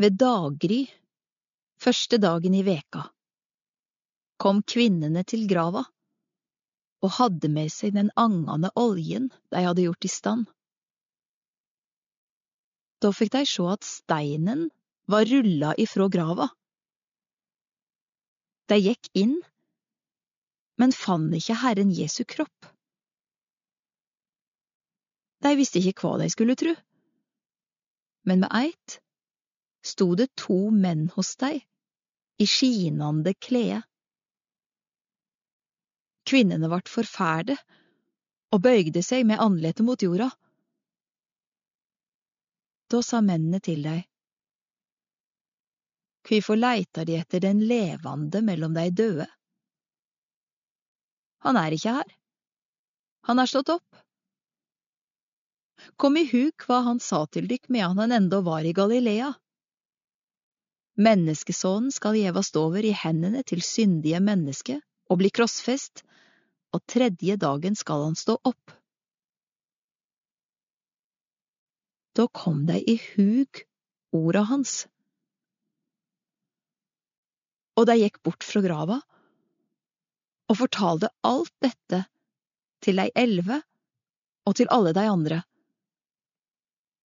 Ved daggry, første dagen i veka, kom kvinnene til grava og hadde med seg den angande oljen de hadde gjort i stand. Da fikk de sjå at steinen var rulla ifrå grava. De gikk inn, men fant ikke Herren Jesu kropp. De visste ikke hva de skulle tru, men med eit sto det to menn hos deg, i skinande klede. Kvinnene vart forferde og bøygde seg med andletet mot jorda. Da sa mennene til deg, Hvorfor leitar de etter den levande mellom dei døde? Han er ikke her, han er stått opp. Kom i hug hva han sa til dykk medan han enda var i Galilea. Menneskesonen skal gjevast over i hendene til syndige menneske og bli krossfest, og tredje dagen skal han stå opp. Da kom dei i hug orda hans. Og dei gikk bort fra grava og fortalte alt dette til dei elleve og til alle de andre.